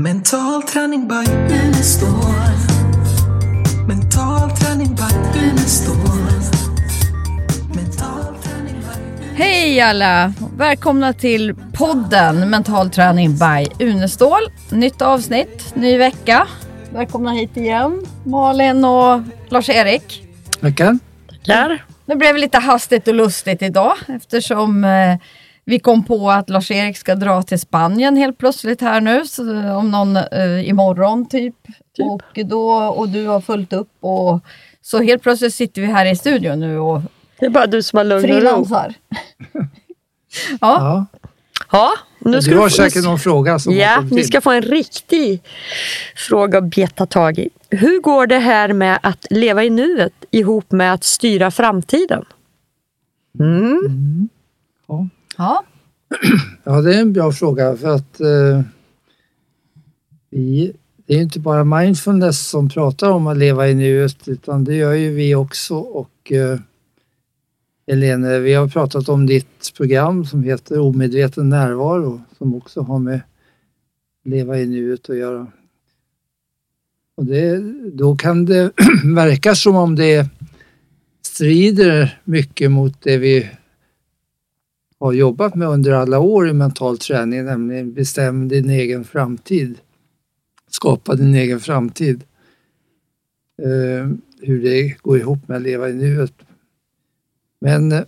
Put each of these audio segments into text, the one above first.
Mental träning by Unestål. Mental träning by Unestål. Hej alla! Välkomna till podden Mental träning by Unestål. Nytt avsnitt, ny vecka. Välkomna hit igen Malin och Lars-Erik. Tackar. Tackar. Det blev lite hastigt och lustigt idag eftersom eh, vi kom på att Lars-Erik ska dra till Spanien helt plötsligt här nu, så, om någon eh, imorgon typ. Och, då, och du har fullt upp och så helt plötsligt sitter vi här i studion nu och Det är bara du som har lugn och ro. ja, Ja. Ja, nu ska Du har få- säkert någon fråga som Ja, ni ska få en riktig fråga att beta tag i. Hur går det här med att leva i nuet ihop med att styra framtiden? Mm. Ja ja. ja, det är en bra fråga för att eh, vi, det är ju inte bara mindfulness som pratar om att leva i nuet utan det gör ju vi också och eh, Helene, vi har pratat om ditt program som heter Omedveten närvaro som också har med leva i nuet att göra. Och det, då kan det verka som om det strider mycket mot det vi har jobbat med under alla år i mental träning, nämligen bestäm din egen framtid. Skapa din egen framtid. Eh, hur det går ihop med att leva i nuet. Men eh,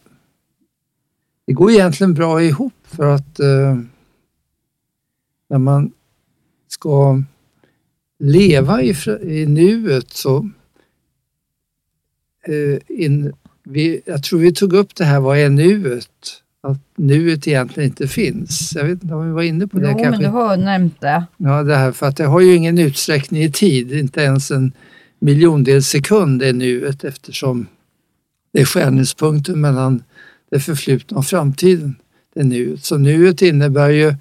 det går egentligen bra ihop för att eh, när man ska leva i, i nuet så eh, in, vi, jag tror vi tog upp det här, vad är nuet? Att nuet egentligen inte finns. Jag vet inte om vi var inne på det Jo, men kanske. du har nämnt det. Ja, det här för att det har ju ingen utsträckning i tid, inte ens en miljondels sekund är nuet eftersom det är skärningspunkten mellan det förflutna och framtiden. Det är nuet. Så nuet innebär ju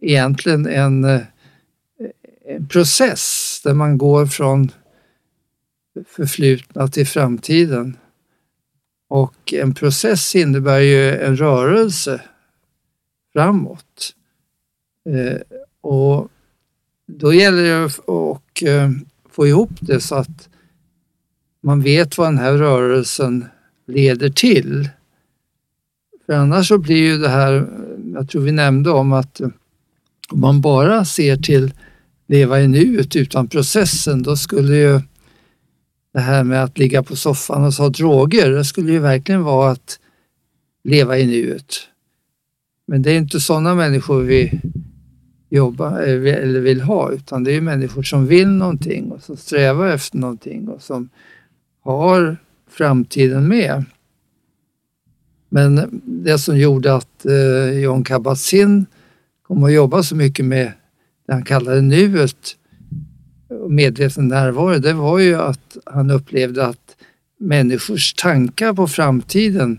egentligen en, eh, en process där man går från förflutna till framtiden. Och en process innebär ju en rörelse framåt. Eh, och då gäller det att eh, få ihop det så att man vet vad den här rörelsen leder till. För annars så blir ju det här, jag tror vi nämnde om att eh, om man bara ser till leva i nuet utan processen, då skulle ju det här med att ligga på soffan och ta droger, det skulle ju verkligen vara att leva i nuet. Men det är inte sådana människor vi jobbar eh, eller vill ha, utan det är människor som vill någonting och som strävar efter någonting och som har framtiden med. Men det som gjorde att eh, John Kabat-Zinn kom att jobba så mycket med det han kallade nuet medveten närvaro, det var ju att han upplevde att människors tankar på framtiden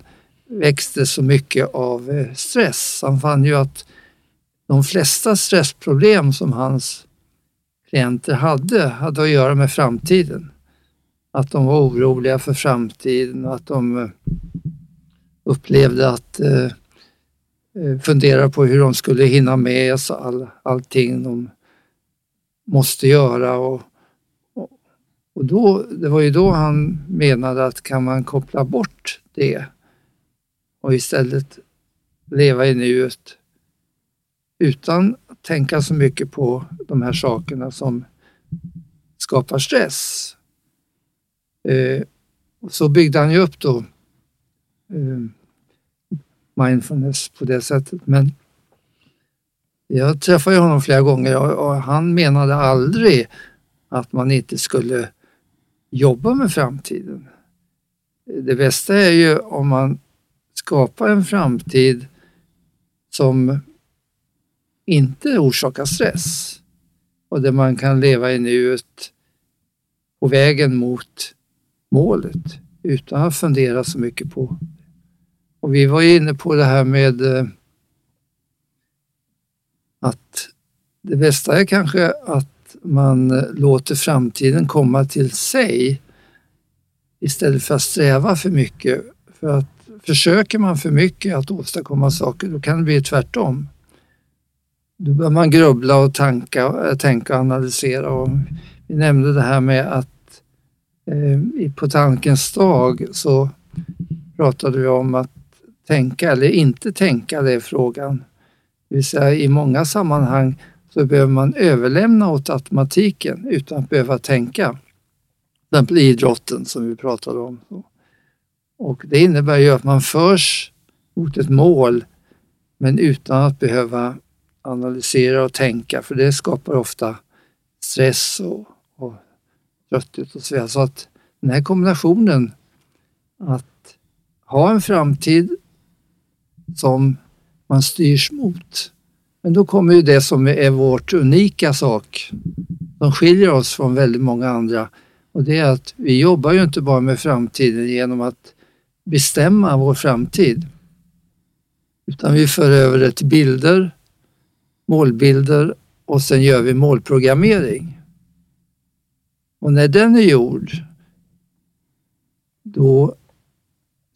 växte så mycket av eh, stress. Han fann ju att de flesta stressproblem som hans klienter hade, hade att göra med framtiden. Att de var oroliga för framtiden och att de eh, upplevde att eh, eh fundera på hur de skulle hinna med så all, allting de måste göra. Och, och, och då, det var ju då han menade att kan man koppla bort det och istället leva i nuet utan att tänka så mycket på de här sakerna som skapar stress. Eh, och så byggde han ju upp då eh, mindfulness på det sättet. Men jag träffade honom flera gånger och, och han menade aldrig att man inte skulle jobba med framtiden. Det bästa är ju om man skapar en framtid som inte orsakar stress och där man kan leva i nuet på vägen mot målet utan att fundera så mycket på. Och vi var ju inne på det här med eh, att det bästa är kanske att man låter framtiden komma till sig istället för att sträva för mycket. För att försöker man för mycket att åstadkomma saker, då kan det bli tvärtom. då bör man grubbla och tanka, eh, tänka och analysera. Och vi nämnde det här med att eh, på tankens dag så pratade vi om att tänka eller inte tänka, det är frågan. Det vill säga i många sammanhang så behöver man överlämna åt automatiken utan att behöva tänka. Till exempel idrotten som vi pratade om. Och det innebär ju att man förs mot ett mål men utan att behöva analysera och tänka för det skapar ofta stress och, och trötthet och så vidare. Så att den här kombinationen att ha en framtid som man styrs mot. Men då kommer ju det som är vårt unika sak som skiljer oss från väldigt många andra och det är att vi jobbar ju inte bara med framtiden genom att bestämma vår framtid utan vi för över det till bilder, målbilder och sen gör vi målprogrammering. Och när den är gjord då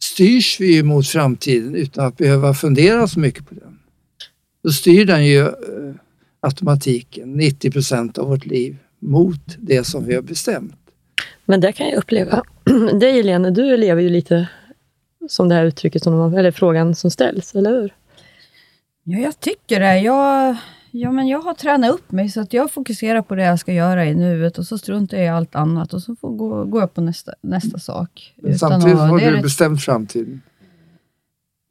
styrs vi mot framtiden utan att behöva fundera så mycket på den. Då styr den ju eh, automatiken 90 procent av vårt liv mot det som vi har bestämt. Men det kan jag uppleva. Dig Helene, du lever ju lite som det här uttrycket, som, eller frågan som ställs, eller hur? Ja, jag tycker det. Jag, ja, men jag har tränat upp mig så att jag fokuserar på det jag ska göra i nuet och så struntar jag i allt annat och så får gå, går jag på nästa, nästa sak. Men samtidigt att, har du rätt- bestämt framtiden.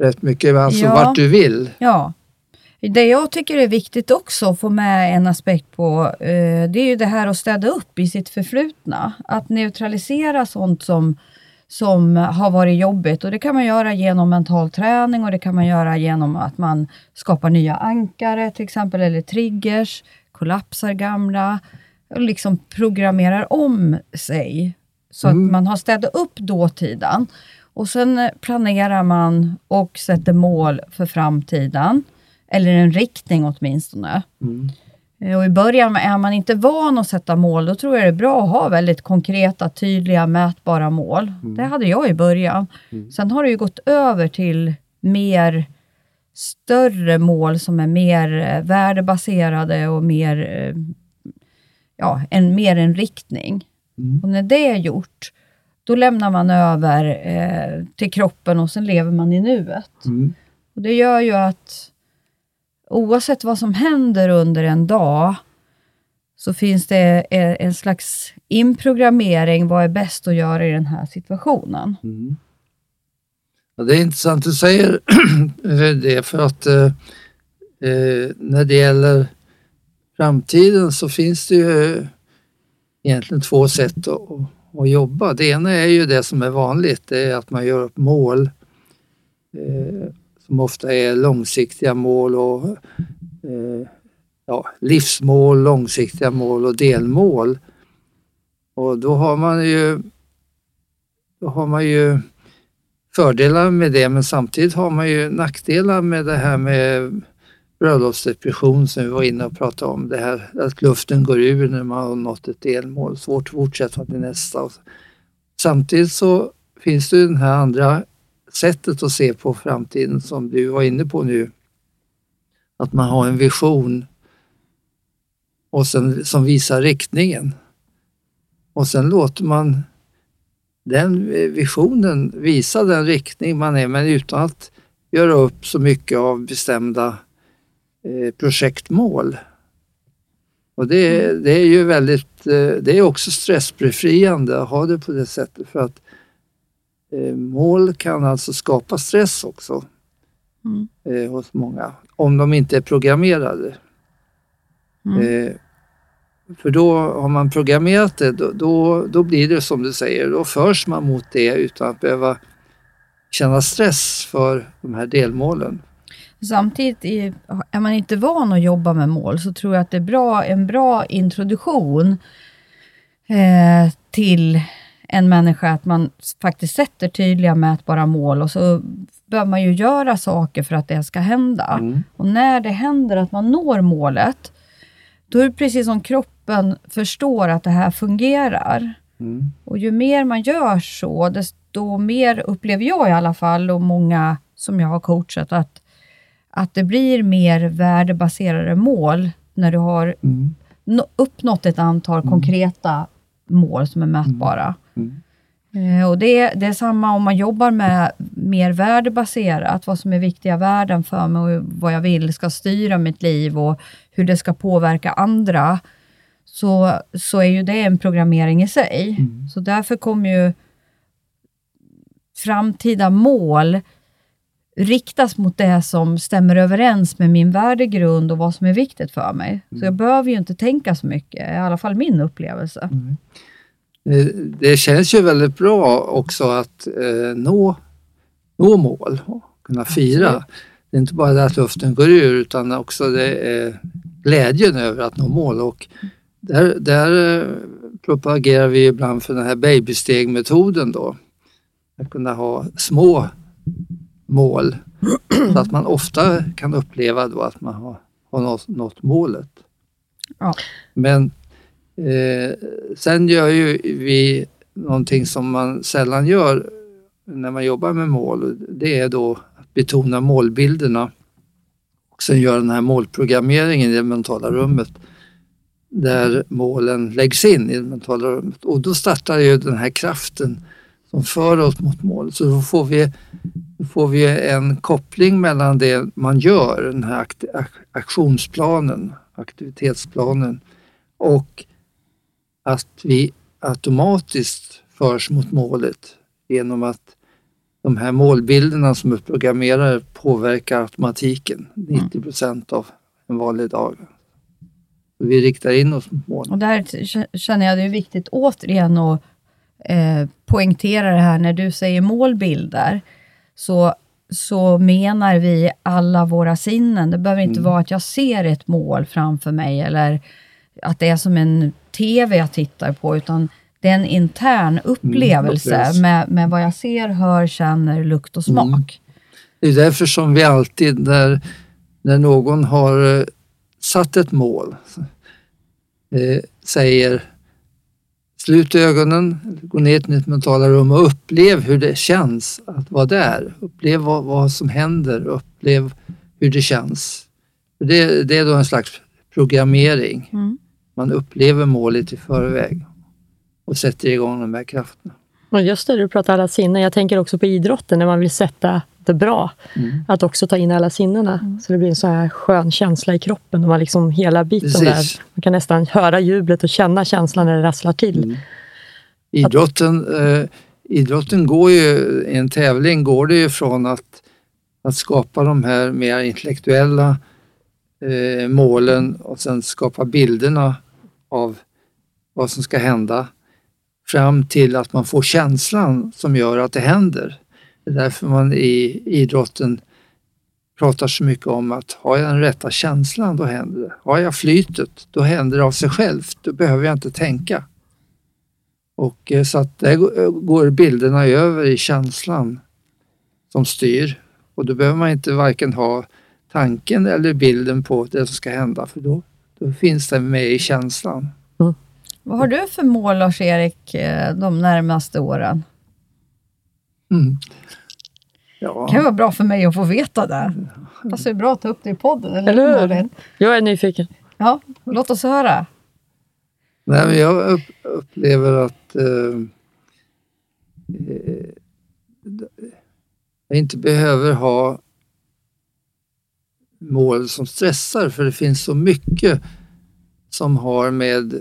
Rätt mycket, alltså Ja. vart du vill. Ja. Det jag tycker är viktigt också att få med en aspekt på, eh, det är ju det här att städa upp i sitt förflutna. Att neutralisera sånt som, som har varit jobbigt. Och det kan man göra genom mental träning och det kan man göra genom att man skapar nya ankare till exempel, eller triggers, kollapsar gamla, och liksom programmerar om sig. Så att man har städat upp dåtiden. Och sen planerar man och sätter mål för framtiden. Eller en riktning åtminstone. Eh, Och I början är man inte van att sätta mål, då tror jag det är bra att ha väldigt konkreta, tydliga, mätbara mål. Det hade jag i början. Sen har det ju gått över till mer större mål som är mer eh, värdebaserade och mer, eh, ja, en, mer en riktning. Och när det är gjort, då lämnar man över eh, till kroppen och sen lever man i nuet. Mm. Och Det gör ju att oavsett vad som händer under en dag, så finns det en slags inprogrammering. Vad är bäst att göra i den här situationen? Mm. Ja, det är intressant du säger det för att eh, eh, när det gäller framtiden så finns det ju egentligen två sätt att, att, att jobba. Det ena är ju det som är vanligt, det är att man gör upp mål eh, som ofta är långsiktiga mål och eh, ja, livsmål, långsiktiga mål och delmål. Och då har man ju, då har man ju fördelar med det men samtidigt har man ju nackdelar med det här med bröllopsdepression som vi var inne och pratade om. Det här att luften går ur när man har nått ett delmål, svårt att fortsätta till nästa. Samtidigt så finns det ju här andra sättet att se på framtiden som du var inne på nu. Att man har en vision och sen, som visar riktningen. Och sen låter man den visionen visa den riktning man är men utan att göra upp så mycket av bestämda eh, projektmål. Och det, är- det är ju väldigt, eh, det är också stressbefriande att ha det på det sättet för att mål kan alltså skapa stress också Mm. eh, hos många om de inte är programmerade. Mm. Eh, för då har man programmerat det, då, då, då blir det som du säger, då förs man mot det utan att behöva känna stress för de här delmålen. Samtidigt, är, är man inte van att jobba med mål, så tror jag att det är bra, en bra introduktion eh, till en människa, att man faktiskt sätter tydliga mätbara mål och så bör man ju göra saker för att det ska hända. Och när det händer att man når målet, då är det precis som kroppen förstår att det här fungerar. Och ju mer man gör så, desto mer upplever jag i alla fall och många som jag har coachat att, att det blir mer värdebaserade mål när du har Mm. nå- uppnått ett antal konkreta mål som är mätbara. Mm. Och det, det är samma om man jobbar med mer värdebaserat, vad som är viktiga värden för mig och vad jag vill ska styra mitt liv och hur det ska påverka andra, så, så är ju det en programmering i sig. Mm. Så därför kommer ju framtida mål riktas mot det som stämmer överens med min värdegrund och vad som är viktigt för mig. Så jag behöver ju inte tänka så mycket, i alla fall min upplevelse. Eh, Det känns ju väldigt bra också att eh, nå, nå mål och kunna fira. Det är inte bara det att luften går ur utan också det är glädjen över att nå mål. Och där, där eh, propagerar vi ibland för den här babystegmetoden då. Att kunna ha små mål så att man ofta kan uppleva då att man har, har nått, nått målet. Ja. Men eh, sen gör ju vi någonting som man sällan gör när man jobbar med mål. Det är då att betona målbilderna och sen göra den här målprogrammeringen i det mentala rummet där målen läggs in i det mentala rummet. Och då startar ju den här kraften som för oss mot målet. Så då får vi, då får vi en koppling mellan det man gör, den här aktionsplanen, aktivitetsplanen och att vi automatiskt förs mot målet genom att de här målbilderna som är programmerade påverkar automatiken 90 procent av en vanlig dag. Vi riktar in oss mot målet. Och där känner jag det är viktigt återigen att eh, poängtera det här när du säger målbilder, så, så menar vi alla våra sinnen. Det behöver inte vara att jag ser ett mål framför mig eller att det är som en TV jag tittar på, utan det är en intern upplevelse upplevelse. med, med vad jag ser, hör, känner, lukt och smak. Det är därför som vi alltid när, när någon har eh, satt ett mål eh, säger slut ögonen, gå ner till ditt mentala rum och upplev hur det känns att vara där. Upplev vad, vad som händer, upplev hur det känns. Det, det är då en slags programmering. Mm. Man upplever målet i förväg och sätter igång de här krafterna. Och just det, du pratar alla sinnen. Jag tänker också på idrotten när man vill sätta det bra. Mm. Att också ta in alla sinnena. Så det blir en så här skön känsla i kroppen. Och man liksom hela biten Precis. där. Man kan nästan höra jublet och känna känslan när det rasslar till. Mm. Idrotten, eh, idrotten går ju, i en tävling går det ju från att, att skapa de här mer intellektuella eh, målen och sen skapa bilderna av vad som ska hända fram till att man får känslan som gör att det händer. Det är därför man i idrotten pratar så mycket om att har jag den rätta känslan, då händer det. Har jag flytet, då händer det av sig självt. Då behöver jag inte tänka. Och eh, så att där går- eh, går bilderna över i känslan som styr. Och då behöver man inte varken ha tanken eller bilden på det som ska hända för då, då finns det med i känslan. Vad har du för mål, Lars-Erik, eh, de närmaste åren? Mm. Det kan Ja, vara bra för mig att få veta det. Passar ju bra att ta upp det i podden, eller, Eller hur? Malin? Jag är nyfiken. Ja, låt oss höra. Nej, men jag upp, upplever att eh, eh, jag inte behöver ha mål som stressar för det finns så mycket som har med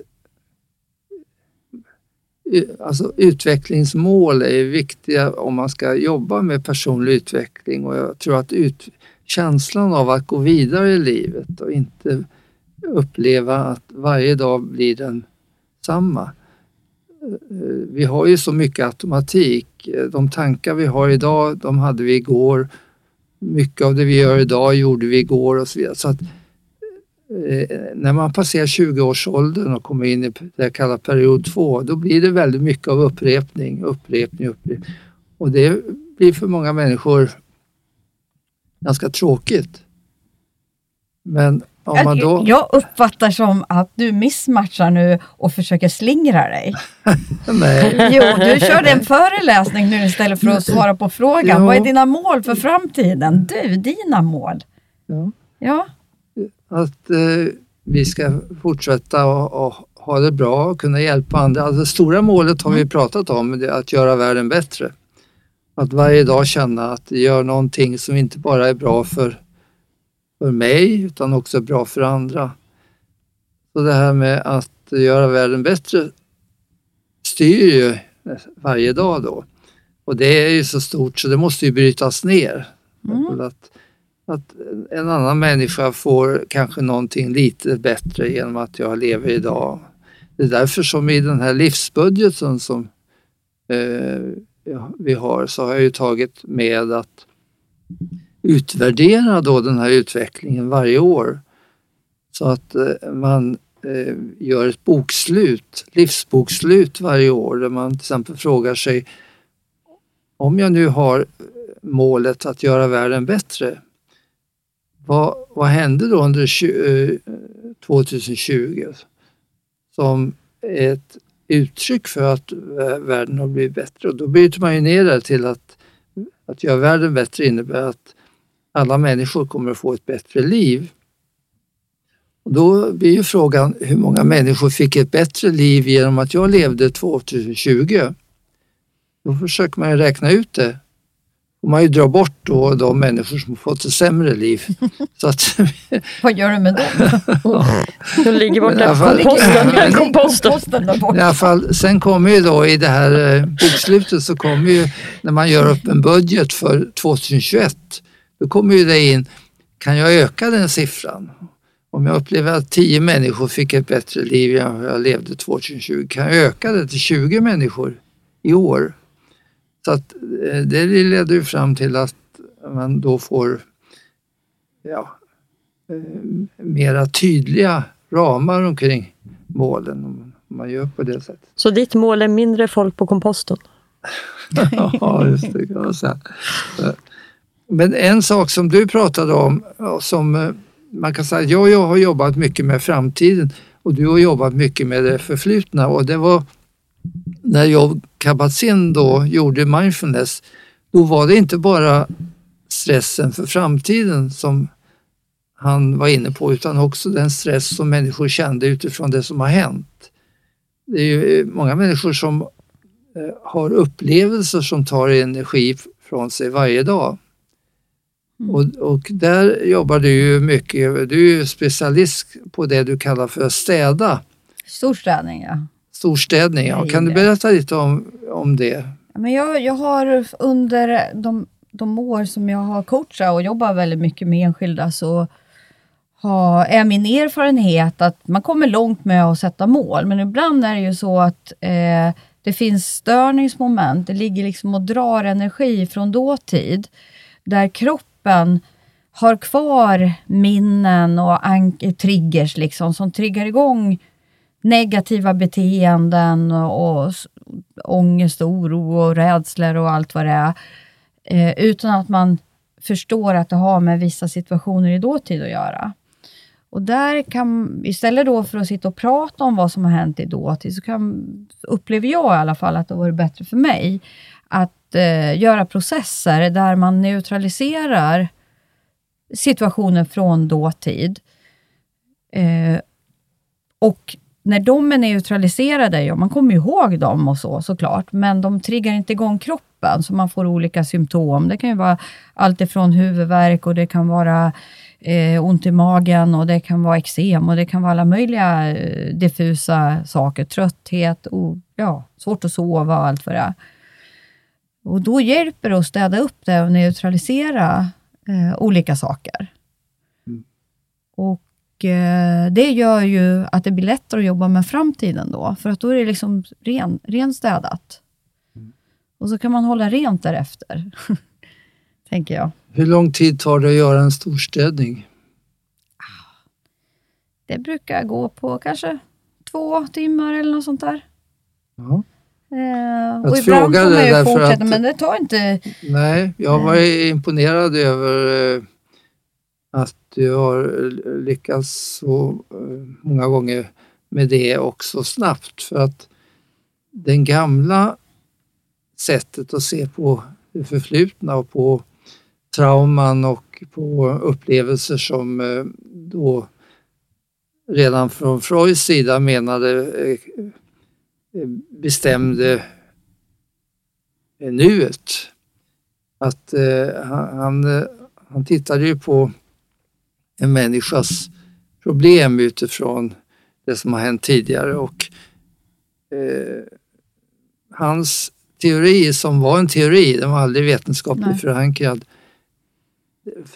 eh, Alltså utvecklingsmål är viktiga om man ska jobba med personlig utveckling och jag tror att ut, känslan av att gå vidare i livet och inte uppleva att varje dag blir den samma. Eh, eh, vi har ju så mycket automatik. De tankar vi har idag, de hade vi igår. Mycket av det vi gör idag gjorde vi igår och så vidare. Så att, eh, när man passerar 20-årsåldern och kommer in i det jag kallar period 2, då blir det väldigt mycket av upprepning, upprepning, upprepning. Och det blir för många människor ganska tråkigt. Men då... Jag, uppfattar som att du missmatchar nu och försöker slingra dig. Nej. Jo, du körde en föreläsning nu istället för att svara på frågan. Jo. Vad är dina mål för framtiden? Du, dina mål. Ja. Ja, Att eh, vi ska fortsätta och, och ha det bra och kunna hjälpa andra. Alltså, det stora målet har vi pratat om, det är att göra världen bättre. Att varje dag känna att jag gör någonting som inte bara är bra för, för mig utan också bra för andra. Så det här med att göra världen bättre styr ju varje dag då. Och det är ju så stort så det måste ju brytas ner. Mm. Att, att en annan människa får kanske någonting lite bättre genom att jag lever idag. Det är därför som i den här livsbudgeten som eh, vi har så har jag ju tagit med att utvärdera då den här utvecklingen varje år. Så att eh, man eh, gör ett bokslut, livsbokslut varje år där man till exempel frågar sig om jag nu har målet att göra världen bättre, vad, vad hände då under tju- eh, 2020 som ett uttryck för att eh, världen har blivit bättre? Och då bryter man ju ner det till att, att göra världen bättre innebär att alla människor kommer att få ett bättre liv. Och då blir ju frågan hur många människor fick ett bättre liv genom att jag levde 2020? Då försöker man ju räkna ut det. Och man ju dra bort då de människor som har fått ett sämre liv. Så att, vad gör du med dem? De ligger borta på komposten. I alla fall, sen kommer ju då i det här eh, bokslutet så kommer ju när man gör upp en budget för 2021, då kommer ju det in, kan jag öka den siffran? Om jag upplever att 10 människor fick ett bättre liv än jag levde 2020, kan jag öka det till 20 människor i år? Så att eh, det leder ju fram till att man då får ja, eh, mera tydliga ramar omkring målen om man gör på det sättet. Så ditt mål är mindre folk på komposten? Ja, just det. Kan man säga. Men en sak som du pratade om, som eh, man kan säga, jag, jag har jobbat mycket med framtiden och du har jobbat mycket med det förflutna och det var när jag Kabat-Zinn då gjorde mindfulness, då var det inte bara stressen för framtiden som han var inne på utan också den stress som människor kände utifrån det som har hänt. Det är ju eh, många människor som eh, har upplevelser som tar energi från sig varje dag. Och, och där jobbar du ju mycket, du är ju specialist på det du kallar för städa, Storstädning, ja. storstädning. Ja. Kan du berätta lite om, om det? Men jag, jag har under de, de år som jag har coachat och jobbat väldigt mycket med enskilda så har, är min erfarenhet att man kommer långt med att sätta mål, men ibland är det ju så att eh, det finns störningsmoment. Det ligger liksom och drar energi från dåtid där kroppen har kvar minnen och triggers liksom, som triggar igång negativa beteenden och, och ångest, och oro och rädslor och allt vad det är. Eh, utan att man förstår att det har med vissa situationer i dåtid att göra. Och där kan, istället då för att sitta och prata om vad som har hänt i dåtid, så kan, upplever jag i alla fall att det vore bättre för mig att eh, göra processer där man neutraliserar situationer från dåtid. Eh, och när de är neutraliserade, ja man kommer ju ihåg dem och så såklart, men de triggar inte igång kroppen så man får olika symptom. Det kan ju vara allt ifrån huvudvärk och det kan vara eh, ont i magen och det kan vara eksem och det kan vara alla möjliga eh, diffusa saker. Trötthet, och, ja, svårt att sova och allt vad det är. Och då hjälper det att städa upp det och neutralisera eh, olika saker. Och eh, det gör ju att det blir lättare att jobba med framtiden då, för att då är det liksom ren, renstädat. Och så kan man hålla rent därefter, tänker jag. Hur lång tid tar det att göra en storstädning? Det brukar gå på kanske två timmar eller något sånt där. Ja. Eh, Jag och ibland frågar får man det ju fortsätta, att- men det tar inte... Nej, jag var imponerad över eh, att du har lyckats så eh, många gånger med det och så snabbt. För att den gamla sättet att se på det förflutna och på trauman och på upplevelser som eh, då redan från Freuds sida menade eh, bestämde nuet. Att eh, han, han tittade ju på en människas problem utifrån det som har hänt tidigare och eh, hans teori som var en teori, den var aldrig vetenskapligt Nej. förankrad.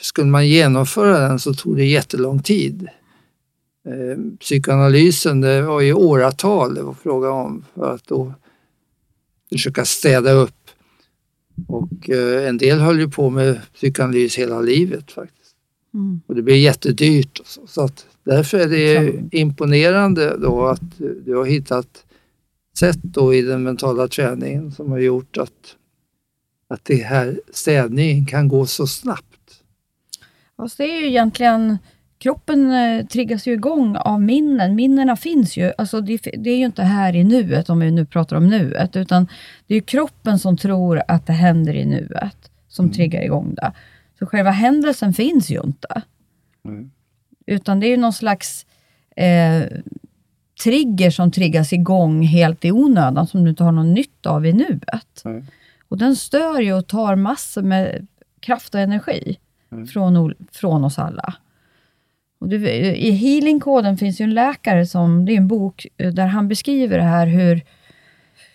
Skulle man genomföra den så tog det jättelång tid. Eh, psykoanalysen, det var ju åratal det var fråga om för att då försöka städa upp. Och eh, en del höll ju på med psykoanalys hela livet faktiskt. Mm. Och det blev jättedyrt. Så att därför är det imponerande då att du har hittat sätt då i den mentala träningen som har gjort att, att det här städningen kan gå så snabbt. Alltså det är ju egentligen, kroppen eh, triggas ju igång av minnen. Minnena finns ju, alltså det, det, är ju inte här i nuet, om vi nu pratar om nuet, utan det är kroppen som tror att det händer i nuet, som mm. triggar igång det. Så själva händelsen finns ju inte. Mm. Utan det är ju någon slags eh, trigger som triggas igång helt i onödan, som du inte har någon nytta av i nuet. Mm. Och den stör ju och tar massor med kraft och energi mm. från, från oss alla. Och du, I healingkoden finns ju en läkare, som, det är en bok eh, där han beskriver det här hur,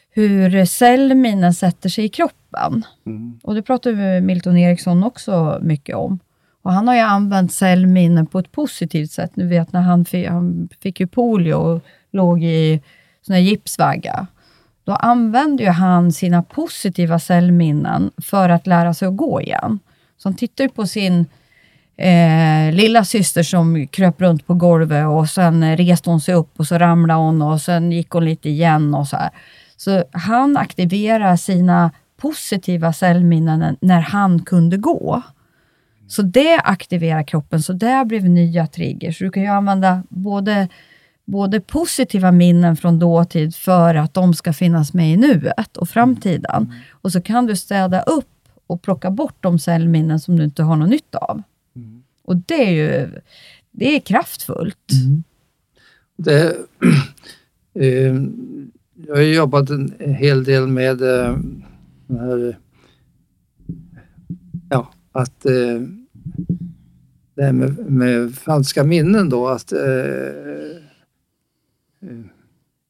hur cellminnen sätter sig i kroppen. Mm. Och det pratar Milton Eriksson också mycket om. Och han har ju använt cellminnen på ett positivt sätt. Nu vet när han fick, han fick ju polio och låg i sån här gipsvagga. Då använde ju han sina positiva cellminnen för att lära sig att gå igen. Så han tittade på sin eh, lilla syster som kröp runt på golvet och sen reste hon sig upp och så ramlade hon och sen gick hon lite igen och så här. Så han aktiverade sina positiva cellminnen när han kunde gå. Så det aktiverar kroppen, så det blev nya triggers. du kan ju använda både, både positiva minnen från dåtid för att de ska finnas med i nuet och framtiden. Mm. Och så kan du städa upp och plocka bort de cellminnen som du inte har någon nytta av. Och det är ju det är kraftfullt. Mm. Det, eh, jag har jobbat en hel del med eh, här, ja, att eh, det här med, med falska minnen då, att eh, eh,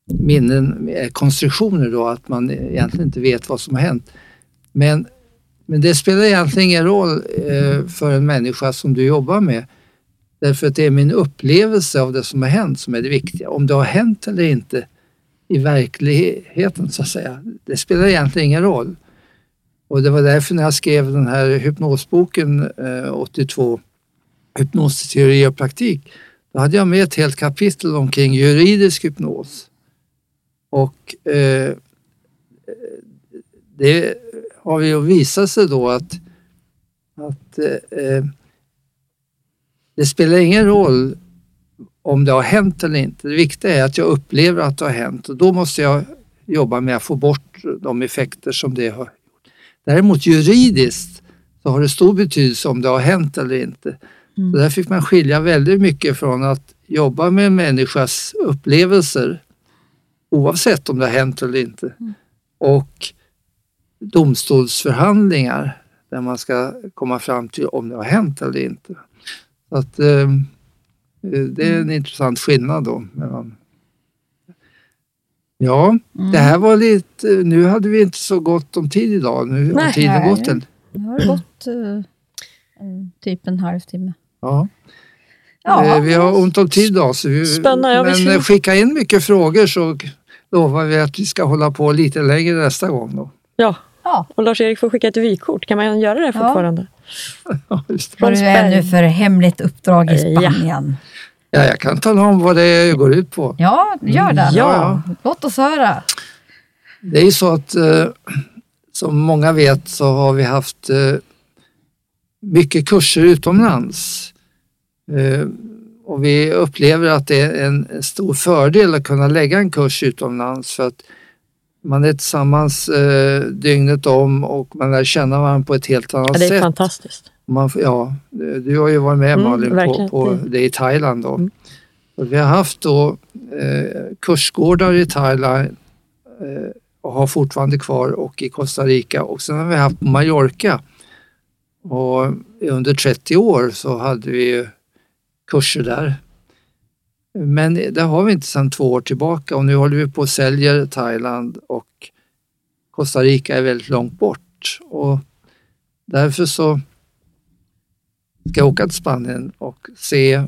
minnen är konstruktioner då, att man egentligen inte vet vad som har hänt. Men, men det spelar egentligen ingen roll eh, för en människa som du jobbar med. Därför att det är min upplevelse av det som har hänt som är det viktiga. Om det har hänt eller inte i verkligheten så att säga, det spelar egentligen ingen roll. Och det var därför när jag skrev den här hypnosboken eh, 82 hypnosteori och praktik, då hade jag med ett helt kapitel omkring juridisk hypnos. Och eh, eh det har ju visat sig då att, att eh, det spelar ingen roll om det har hänt eller inte. Det viktiga är att jag upplever att det har hänt och då måste jag jobba med att få bort de effekter som det har gjort. Däremot juridiskt så har det stor betydelse om det har hänt eller inte. Mm. där fick man skilja väldigt mycket från att jobba med en människas upplevelser oavsett om det har hänt eller inte. Mm. Och domstolsförhandlingar där man ska komma fram till om det har hänt eller inte. Så att, eh, det är en mm. intressant skillnad då. Mellan... Ja, mm. det här var lite, nu hade vi inte så gott om tid idag. Nu har tiden gått. Nu har det gått uh, typ en halvtimme. Ja. ja. Eh, vi har ont om tid idag, så vi, Spännande, men vi skicka in mycket frågor så lovar vi att vi ska hålla på lite längre nästa gång. Då. Ja. Ja, och Lars-Erik får skicka ett vykort. Kan man göra det fortfarande? Ja, just det. Vad är det nu för hemligt uppdrag i Spanien? Ja. ja, jag kan tala om vad det går ut på. Ja, gör det. Mm, ja. Låt oss höra. Det är ju så att eh, som många vet så har vi haft eh, mycket kurser utomlands Eh, och vi upplever att det är en stor fördel att kunna lägga en kurs utomlands för att man är tillsammans eh, dygnet om och man lär känna varandra på ett helt annat sätt. Ja, det är sätt. fantastiskt. Man, ja, du har ju varit med Mm, Malin på, på Mm. det i Thailand då. Och vi har haft då eh, kursgårdar i Thailand eh, och har fortfarande kvar och i Costa Rica och sen har vi haft på Mallorca. Och under 30 år så hade vi kurser där. Men det har vi inte sedan två år tillbaka och nu håller vi på och säljer Thailand och Costa Rica är väldigt långt bort. Och därför så ska jag åka till Spanien och se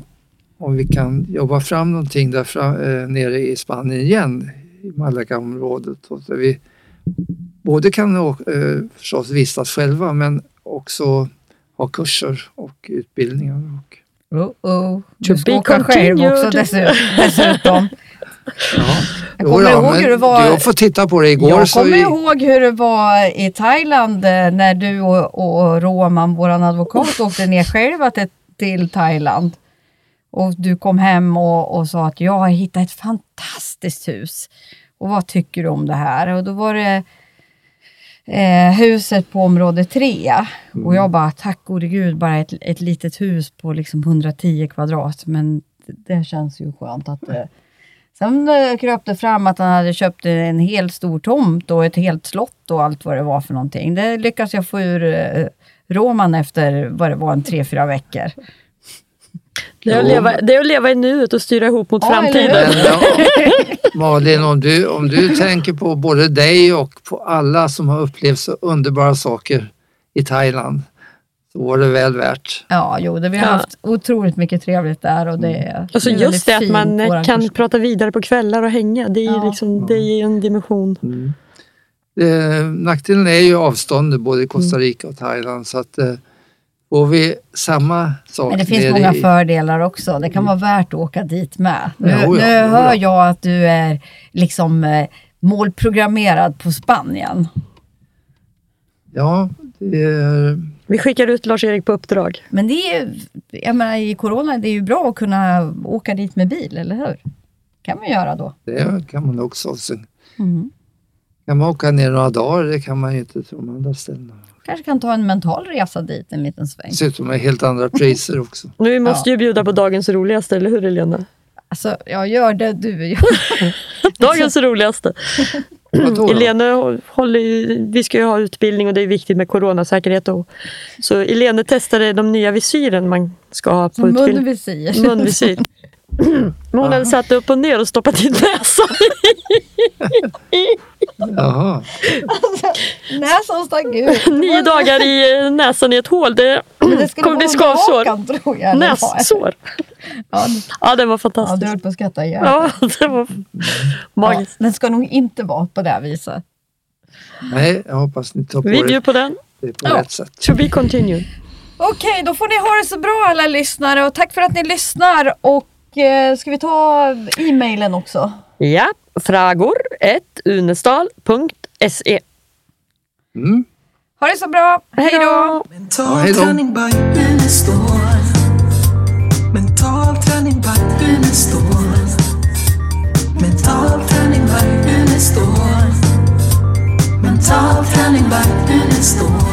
om vi kan jobba fram någonting där fram, eh, nere i Spanien igen, i Malaga-området. Där vi både kan eh, förstås vistas själva men också ha kurser och utbildningar. Och, Oh, oh. Du ska be åka själv också dessutom. ja. Jag kommer ihåg hur det var- har fått titta på det igår. Jag så kommer vi- ihåg hur det var i Thailand eh, när du och, och Roman, våran advokat, åkte ner själva till, till Thailand. Och du kom hem och, och sa att jag har hittat ett fantastiskt hus. Och vad tycker du om det här? Och då var det eh, huset på område tre. Och jag bara, tack gode gud, bara ett, ett litet hus på liksom 110 kvadrat. Men det, det känns ju skönt att det... Sen kröp det fram att han hade köpt en hel stor tomt och ett helt slott och allt vad det var för någonting. Det lyckas jag få ur eh, Roman efter vad det var, en tre, fyra veckor. Det är, att leva, det är att leva i nuet och styra ihop mot Ja, framtiden. eller Men, ja, Malin, om du, om du tänker på både dig och på alla som har upplevt så underbara saker i Thailand så var det väl värt. Ja, jo, det, vi har Ja. haft otroligt mycket trevligt där och det är Alltså det är just det att man eh, kan kurs. prata vidare på kvällar och hänga. Det, är Ja. liksom, det en dimension. Eh, nackdelen är ju avståndet både i Costa Rica och Thailand så att får vi samma sak Men det finns många i- fördelar också. Det kan vara värt att åka dit med. Nu, Jo, ja, nu jo, hör ja. jag att du är liksom eh, målprogrammerad på Spanien. Ja, det är, Vi skickar ut Lars-Erik på uppdrag. Men det är, jag menar, i corona, det är ju bra att kunna åka dit med bil, eller hur? kan man göra då. det kan man också. Sen Mm. kan man åka ner några dagar, det kan man ju inte till de andra ställena. Kanske kan ta en mental resa dit en liten sväng. Dessutom är helt andra priser också. Nu måste ju bjuda på dagens roligaste, eller hur Helena? Alltså, jag gör det du gör. Dagens roligaste. Elene håller vi ska ju ha utbildning och det är viktigt med coronasäkerhet. Och, så Elene testade de nya visiren man ska ha på utbildning. Munvisir. Munvisir. Men hon hade satt upp och ner och stoppat in näsan. Jaha, Näsan stack ut. Nio dagar i eh, näsan i ett hål. Det det kommer bli vara skavsår. Nässår. Ja, Ja, det var ja, du fantastiskt. höll på att skratta ihjäl Ja, det var Ja, magiskt. Den ska nog inte vara på det här viset. nej, jag hoppas ni tar på Vi bjuder på den. det på Ja. rätt sätt. To be continued. Okej, då får ni ha det så bra alla lyssnare och tack för att ni lyssnar. Och eh, ska vi ta e-mailen också? Ja, fragor 1 unestal.se. Mm. Ha det så bra. Hej då! Mental träning by Unestål. Mental träning by Unestål. Mental träning by Unestål. Mental träning by Unestål.